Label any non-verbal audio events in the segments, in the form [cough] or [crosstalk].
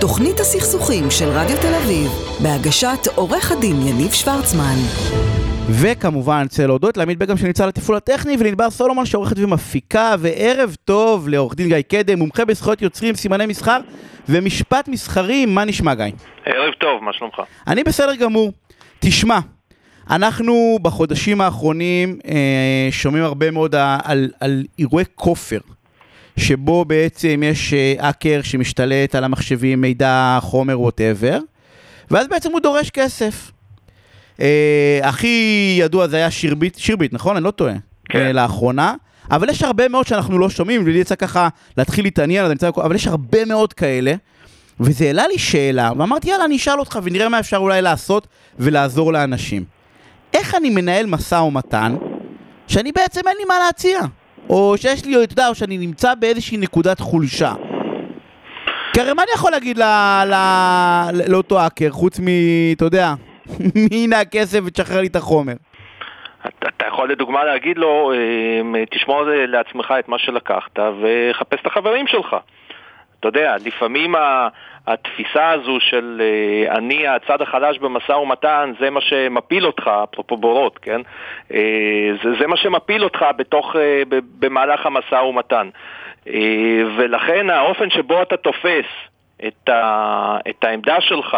תוכנית הסכסוכים של רדיו תל אביב, בהגשת עורך הדין יניב שוורצמן. וכמובן, אני רוצה להודות לעמית בגם שנמצא לתפעול הטכני, ולנבר סולומון שעורכת ומפיקה, וערב טוב לעורך דין גיא קדם, מומחה בזכויות יוצרים, סימני מסחר ומשפט מסחרי, מה נשמע גיא? ערב טוב, מה שלומך? אני בסדר גמור. תשמע, אנחנו בחודשים האחרונים אה, שומעים הרבה מאוד על, על אירועי כופר. שבו בעצם יש האקר שמשתלט על המחשבים, מידע, חומר, ווטאבר, ואז בעצם הוא דורש כסף. אה, הכי ידוע זה היה שירביט, שירביט, נכון? אני לא טועה. כן. אה, לאחרונה. אבל יש הרבה מאוד שאנחנו לא שומעים, ולי יצא ככה להתחיל להתעניין, אבל יש הרבה מאוד כאלה. וזה העלה לי שאלה, ואמרתי יאללה אני אשאל אותך ונראה מה אפשר אולי לעשות ולעזור לאנשים. איך אני מנהל משא ומתן שאני בעצם אין לי מה להציע? או שיש לי, אתה יודע, או שאני נמצא באיזושהי נקודת חולשה. כי הרי מה אני יכול להגיד לאותו האקר, חוץ מ... אתה יודע, [laughs] הנה הכסף ותשחרר לי את החומר. אתה יכול לדוגמה להגיד לו, אה, תשמור לעצמך את מה שלקחת וחפש את החברים שלך. אתה יודע, לפעמים התפיסה הזו של אה, אני הצד החלש במשא ומתן, זה מה שמפיל אותך, אפרופו בורות, כן? אה, זה, זה מה שמפיל אותך בתוך, במהלך המשא ומתן. ולכן האופן שבו אתה תופס את, ה, את העמדה שלך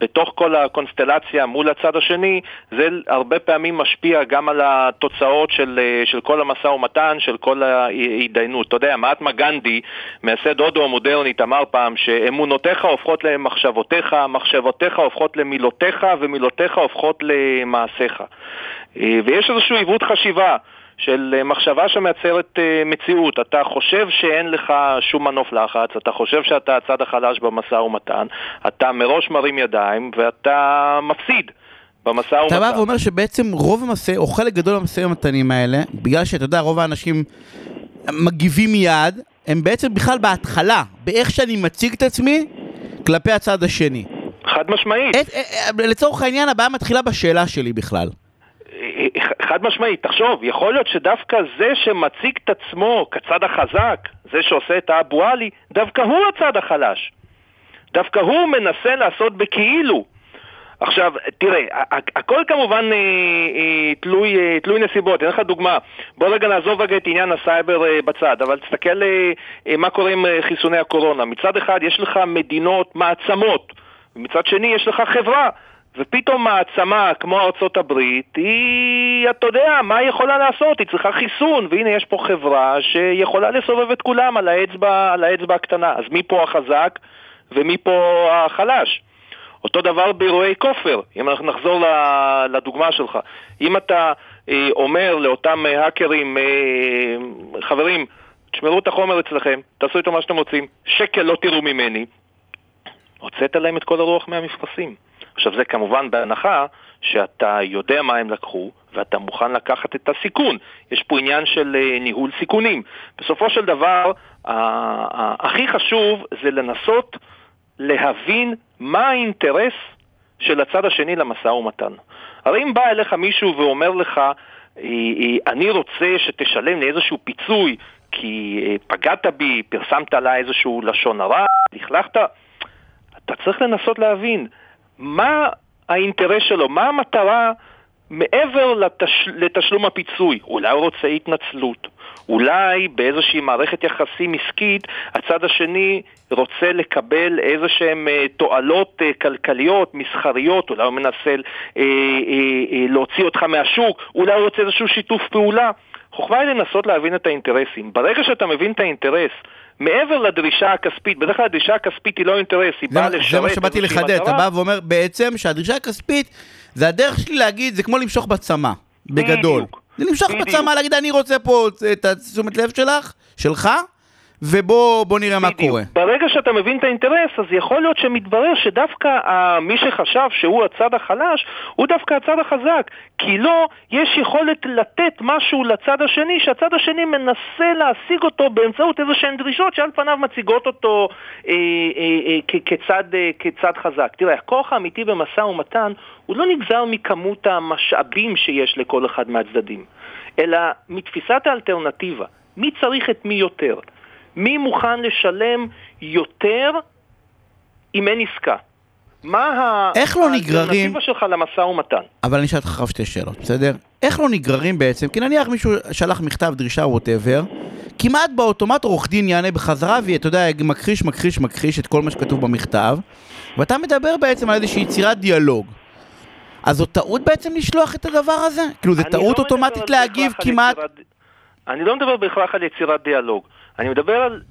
בתוך כל הקונסטלציה מול הצד השני, זה הרבה פעמים משפיע גם על התוצאות של, של כל המשא ומתן, של כל ההתדיינות. אתה יודע, מעטמה גנדי, מייסד הודו המודרנית, אמר פעם שאמונותיך הופכות למחשבותיך, מחשבותיך הופכות למילותיך, ומילותיך הופכות למעשיך. ויש איזשהו עיוות חשיבה. של אה, מחשבה שמייצרת אה, מציאות. אתה חושב שאין לך שום מנוף לחץ, אתה חושב שאתה הצד החלש במשא ומתן, אתה מראש מרים ידיים ואתה מפסיד. במשא ומתן. אתה בא ואומר שבעצם רוב המשא, או חלק גדול מהמשאים ומתנים האלה, בגלל שאתה יודע, רוב האנשים מגיבים מיד, הם בעצם בכלל בהתחלה, באיך שאני מציג את עצמי כלפי הצד השני. חד משמעית. את, אה, לצורך העניין, הבעיה מתחילה בשאלה שלי בכלל. חד משמעית, תחשוב, יכול להיות שדווקא זה שמציג את עצמו כצד החזק, זה שעושה את האבו עלי, דווקא הוא הצד החלש. דווקא הוא מנסה לעשות בכאילו. עכשיו, תראה, הכל כמובן אה, אה, תלוי, אה, תלוי נסיבות. אני אתן לך דוגמה. בוא רגע נעזוב רגע את עניין הסייבר בצד, אבל תסתכל מה קורה עם חיסוני הקורונה. מצד אחד יש לך מדינות מעצמות, ומצד שני יש לך חברה ופתאום מעצמה כמו ארצות הברית, היא, אתה יודע, מה היא יכולה לעשות? היא צריכה חיסון, והנה יש פה חברה שיכולה לסובב את כולם על האצבע, על האצבע הקטנה. אז מי פה החזק ומי פה החלש? אותו דבר באירועי כופר, אם אנחנו נחזור לדוגמה שלך. אם אתה אה, אומר לאותם אה, האקרים, אה, חברים, תשמרו את החומר אצלכם, תעשו איתו מה שאתם רוצים, שקל לא תראו ממני, הוצאת להם את כל הרוח מהמפרשים. עכשיו זה כמובן בהנחה שאתה יודע מה הם לקחו ואתה מוכן לקחת את הסיכון. יש פה עניין של אה, ניהול סיכונים. בסופו של דבר, הכי חשוב זה לנסות להבין מה האינטרס של הצד השני למשא ומתן. הרי אם בא אליך מישהו ואומר לך, אה, אה, אני רוצה שתשלם לי איזשהו פיצוי כי פגעת בי, פרסמת עליי איזשהו לשון הרע, לכלכת, אתה צריך לנסות להבין מה האינטרס שלו, מה המטרה מעבר לתש... לתשלום הפיצוי. אולי הוא רוצה התנצלות, אולי באיזושהי מערכת יחסים עסקית הצד השני רוצה לקבל איזה שהן אה, תועלות אה, כלכליות, מסחריות, אולי הוא מנסה אה, להוציא אותך מהשוק, אולי הוא רוצה איזשהו שיתוף פעולה. חוכמה היא לנסות להבין את האינטרסים. ברגע שאתה מבין את האינטרס מעבר לדרישה הכספית, בדרך כלל הדרישה הכספית היא לא אינטרס, היא באה לשרת זה מה שבאתי לחדד, אתה בא ואומר בעצם שהדרישה הכספית זה הדרך שלי להגיד, זה כמו למשוך בצמא, בגדול. זה למשוך בצמא, להגיד אני רוצה פה את התשומת לב שלך, שלך, ובוא נראה מה קורה. ברגע שאתה מבין את האינטרס, אז יכול להיות שמתברר שדווקא אה, מי שחשב שהוא הצד החלש, הוא דווקא הצד החזק. כי לא, יש יכולת לתת משהו לצד השני, שהצד השני מנסה להשיג אותו באמצעות איזה שהן דרישות שעל פניו מציגות אותו אה, אה, אה, כצד, אה, כצד חזק. תראה, הכוח האמיתי במשא ומתן הוא לא נגזר מכמות המשאבים שיש לכל אחד מהצדדים, אלא מתפיסת האלטרנטיבה. מי צריך את מי יותר? מי מוכן לשלם יותר אם אין עסקה? מה איך לא נגררים... שלך למשא ומתן? אבל אני אשאל אותך עכשיו שתי שאלות, בסדר? איך לא נגררים בעצם, כי נניח מישהו שלח מכתב דרישה ווטאבר, כמעט באוטומט עורך דין יענה בחזרה, ואתה יודע, מכחיש, מכחיש, מכחיש את כל מה שכתוב במכתב, ואתה מדבר בעצם על איזושהי יצירת דיאלוג. אז זו טעות בעצם לשלוח את הדבר הזה? כאילו, זו טעות לא אוטומטית להגיב כמעט... יצירת- אני לא מדבר בהכרח על יצירת דיאלוג. אני מדבר על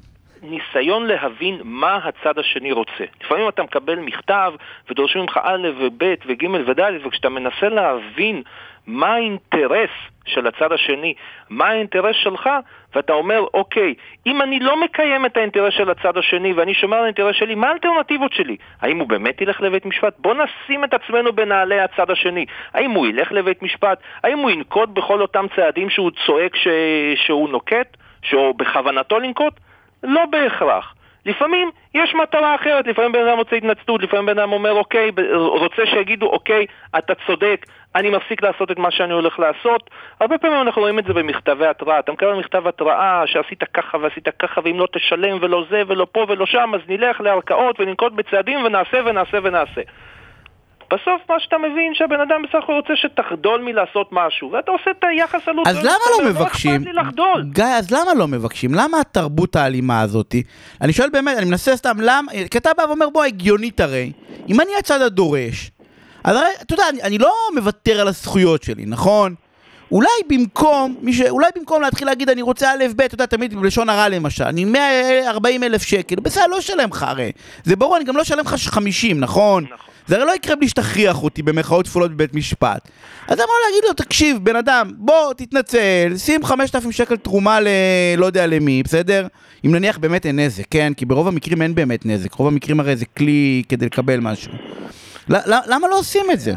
ניסיון להבין מה הצד השני רוצה. לפעמים אתה מקבל מכתב ודורשים ממך א' וב' וג' וד', וכשאתה מנסה להבין מה האינטרס של הצד השני, מה האינטרס שלך, ואתה אומר, אוקיי, אם אני לא מקיים את האינטרס של הצד השני ואני שומר על האינטרס שלי, מה האלטרנטיבות שלי? האם הוא באמת ילך לבית משפט? בוא נשים את עצמנו בנעלי הצד השני. האם הוא ילך לבית משפט? האם הוא ינקוט בכל אותם צעדים שהוא צועק ש... שהוא נוקט? שהוא בכוונתו לנקוט? לא בהכרח. לפעמים יש מטרה אחרת, לפעמים בן אדם רוצה התנצלות, לפעמים בן אדם אומר אוקיי, רוצה שיגידו אוקיי, אתה צודק, אני מפסיק לעשות את מה שאני הולך לעשות. הרבה פעמים אנחנו רואים את זה במכתבי התראה, אתה מקבל מכתב התראה שעשית ככה ועשית ככה ואם לא תשלם ולא זה ולא פה ולא שם אז נלך לערכאות וננקוט בצעדים ונעשה ונעשה ונעשה. בסוף מה שאתה מבין שהבן אדם בסך הכל רוצה שתחדול מלעשות משהו ואתה עושה את היחס עלות אז למה לא מבקשים? לא אכפת לי לחדול. גיא, אז למה לא מבקשים? למה התרבות האלימה הזאתי? אני שואל באמת, אני מנסה סתם, למה? כי אתה בא ואומר, בוא, הגיונית הרי. אם אני הצד הדורש, אז הרי, אתה יודע, אני, אני לא מוותר על הזכויות שלי, נכון? אולי במקום, ש... אולי במקום להתחיל להגיד אני רוצה א' ב', אתה יודע, תמיד בלשון הרע למשל, אני 140 אלף שקל, בסדר, לא אשלם לך הרי. זה ברור, אני גם לא אשלם לך 50, נכון? נכון. זה הרי לא יקרה בלי שתכריח אותי במרכאות כפולות בבית משפט. אז לא להגיד לו, תקשיב, בן אדם, בוא, תתנצל, שים 5,000 שקל תרומה ל... לא יודע למי, בסדר? אם נניח באמת אין נזק, כן? כי ברוב המקרים אין באמת נזק, רוב המקרים הרי זה כלי כדי לקבל משהו. למה לא עושים את זה?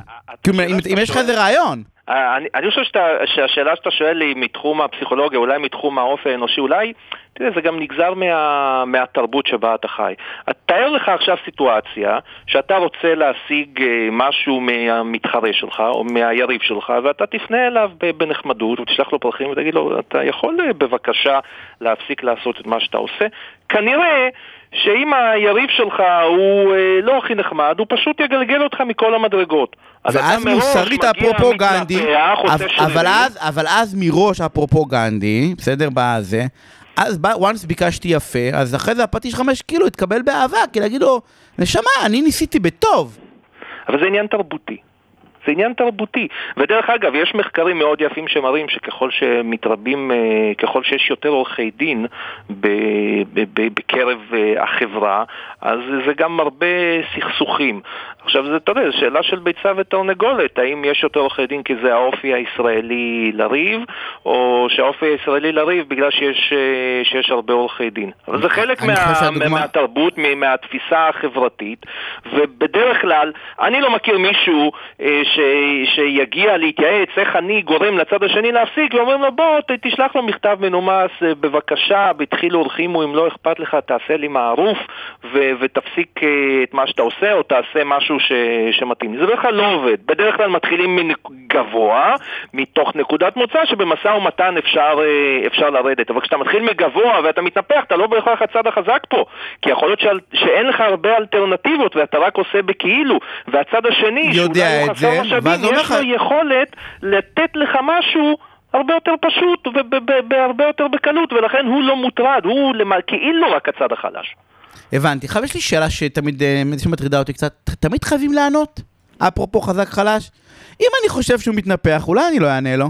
אם יש לך איזה רעיון. אה, אני, אני חושב שאתה, שהשאלה שאתה שואל היא מתחום הפסיכולוגיה, אולי מתחום האופי האנושי, אולי, תראה, זה גם נגזר מה, מהתרבות שבה אתה חי. תאר לך עכשיו סיטואציה שאתה רוצה להשיג אה, משהו מהמתחרה שלך או מהיריב שלך, ואתה תפנה אליו בנחמדות ותשלח לו פרחים ותגיד לו, אתה יכול אה, בבקשה להפסיק לעשות את מה שאתה עושה? כנראה שאם היריב שלך הוא אה, לא הכי נחמד, הוא פשוט יגלגל אותך מכל המדרגות. ואז מוסרית אפרופו גנדי. אז, אבל אז מראש אפרופו גנדי, בסדר, בזה, אז once ביקשתי יפה, אז אחרי זה הפטיש חמש קילו התקבל באהבה, כי להגיד לו, נשמה, אני ניסיתי בטוב. אבל זה עניין תרבותי. זה עניין תרבותי. ודרך אגב, יש מחקרים מאוד יפים שמראים שככל שמתרבים, אה, ככל שיש יותר עורכי דין בקרב אה, החברה, אז זה גם מרבה סכסוכים. עכשיו, זה, אתה יודע, זו שאלה של ביצה ותרנגולת, האם יש יותר עורכי דין כי זה האופי הישראלי לריב, או שהאופי הישראלי לריב בגלל שיש, אה, שיש הרבה עורכי דין. אבל זה חלק מה, שהדוגמה- מהתרבות, מהתפיסה החברתית, ובדרך כלל, אני לא מכיר מישהו אה, ש, שיגיע להתייעץ איך אני גורם לצד השני להפסיק, ואומרים לו בוא ת, תשלח לו מכתב מנומס, אה, בבקשה, בדחילו ורחימו, אם לא אכפת לך תעשה לי מערוף ו, ותפסיק אה, את מה שאתה עושה, או תעשה משהו ש, שמתאים. זה בדרך כלל לא עובד, בדרך כלל מתחילים מגבוה, מתוך נקודת מוצא שבמשא ומתן אפשר, אה, אפשר לרדת, אבל כשאתה מתחיל מגבוה ואתה מתנפח, אתה לא בהכרח הצד החזק פה, כי יכול להיות שעל, שאין לך הרבה אלטרנטיבות ואתה רק עושה בכאילו, והצד השני, יודע את זה, חסר משאבים, ואז אומר יש לו יכולת לתת לך משהו הרבה יותר פשוט והרבה יותר בקלות, ולכן הוא לא מוטרד, הוא. כאילו רק הצד החלש. הבנתי. עכשיו יש לי שאלה שתמיד, אה, שמטרידה אותי קצת, תמיד חייבים לענות? אפרופו חזק חלש? אם אני חושב שהוא מתנפח, אולי אני לא אענה לו.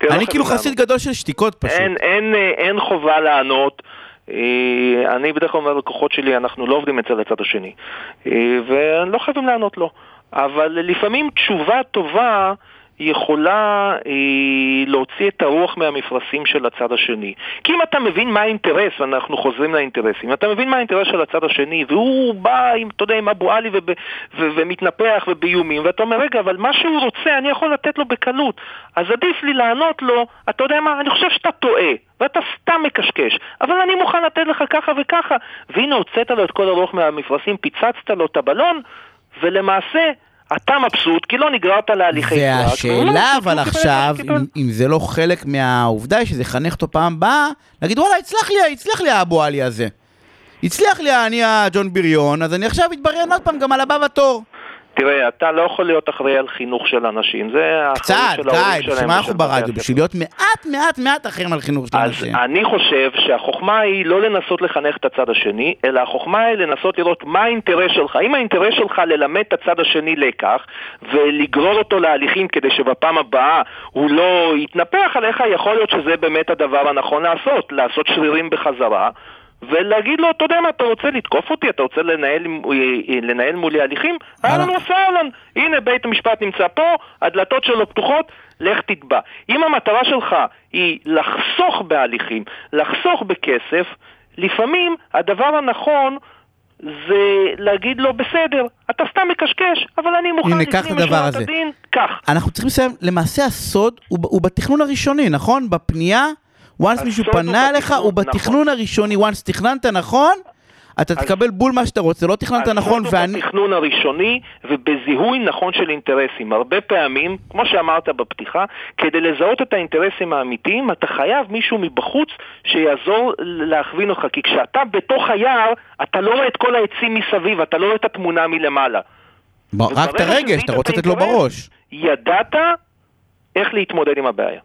כן, לא אני כאילו חסיד. גדול של שתיקות פשוט. אין, אין, אה, אין חובה לענות. אה, אני בדרך כלל אומר ללקוחות שלי, אנחנו לא עובדים אצל הצד השני. ולא חייבים לענות לו. אבל לפעמים תשובה טובה יכולה אה, להוציא את הרוח מהמפרשים של הצד השני. כי אם אתה מבין מה האינטרס, ואנחנו חוזרים לאינטרסים, אתה מבין מה האינטרס של הצד השני, והוא בא עם, אתה יודע, עם אבו עלי ומתנפח ובאיומים, ואתה אומר, רגע, אבל מה שהוא רוצה, אני יכול לתת לו בקלות. אז עדיף לי לענות לו, אתה יודע מה, אני חושב שאתה טועה, ואתה סתם מקשקש, אבל אני מוכן לתת לך ככה וככה. והנה הוצאת לו את כל הרוח מהמפרשים, פיצצת לו את הבלון, ולמעשה... אתה מבסוט כי לא נגררת להליכי סרק. והשאלה אבל עכשיו, אם, אם זה לא חלק מהעובדה שזה יחנך אותו פעם הבאה, להגיד וואלה, הצלח לי, הצלח לי האבו עלי הזה. הצליח לי אני הג'ון בריון, אז אני עכשיו אתבריין עוד פעם גם על הבא בתור. תראה, אתה לא יכול להיות אחראי על חינוך של אנשים, זה קצת, האחריות של ההורים די, שלהם. בשביל מה אנחנו ברדיו? בשביל להיות מעט מעט מעט אחרים על חינוך של אז אנשים. אני חושב שהחוכמה היא לא לנסות לחנך את הצד השני, אלא החוכמה היא לנסות לראות מה האינטרס שלך. אם האינטרס שלך ללמד את הצד השני לקח, ולגרור אותו להליכים כדי שבפעם הבאה הוא לא יתנפח עליך, יכול להיות שזה באמת הדבר הנכון לעשות, לעשות שרירים בחזרה. ולהגיד לו, אתה יודע מה, אתה רוצה לתקוף אותי? אתה רוצה לנהל, לנהל מולי הליכים? אהלן. וסהלן. הנה, בית המשפט נמצא פה, הדלתות שלו פתוחות, לך תתבע. אם המטרה שלך היא לחסוך בהליכים, לחסוך בכסף, לפעמים הדבר הנכון זה להגיד לו, בסדר, אתה סתם מקשקש, אבל אני מוכן לפנים משורת. הדין, קח. אנחנו צריכים לסיים, למעשה הסוד הוא, הוא בתכנון הראשוני, נכון? בפנייה, once מישהו פנה אליך, הוא בתכנון הראשוני, once תכננת נכון, אתה תקבל בול מה שאתה רוצה, לא תכננת נכון, ואני... בתכנון הראשוני ובזיהוי נכון של אינטרסים. הרבה פעמים, כמו שאמרת בפתיחה, כדי לזהות את האינטרסים האמיתיים, אתה חייב מישהו מבחוץ שיעזור להכווין אותך. כי כשאתה בתוך היער, אתה לא רואה את כל העצים מסביב, אתה לא רואה את התמונה מלמעלה. רק את הרגש, אתה רוצה לתת לו בראש. ידעת איך להתמודד עם הבעיה.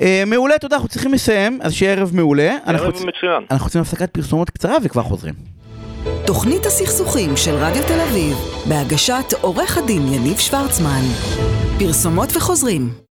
אה, מעולה, תודה, אנחנו צריכים לסיים, אז שיהיה ערב מעולה. אנחנו ערב מצוין. אנחנו רוצים הפסקת פרסומות קצרה וכבר חוזרים. תוכנית הסכסוכים של רדיו תל אביב, בהגשת עורך הדין יניב שוורצמן. פרסומות וחוזרים.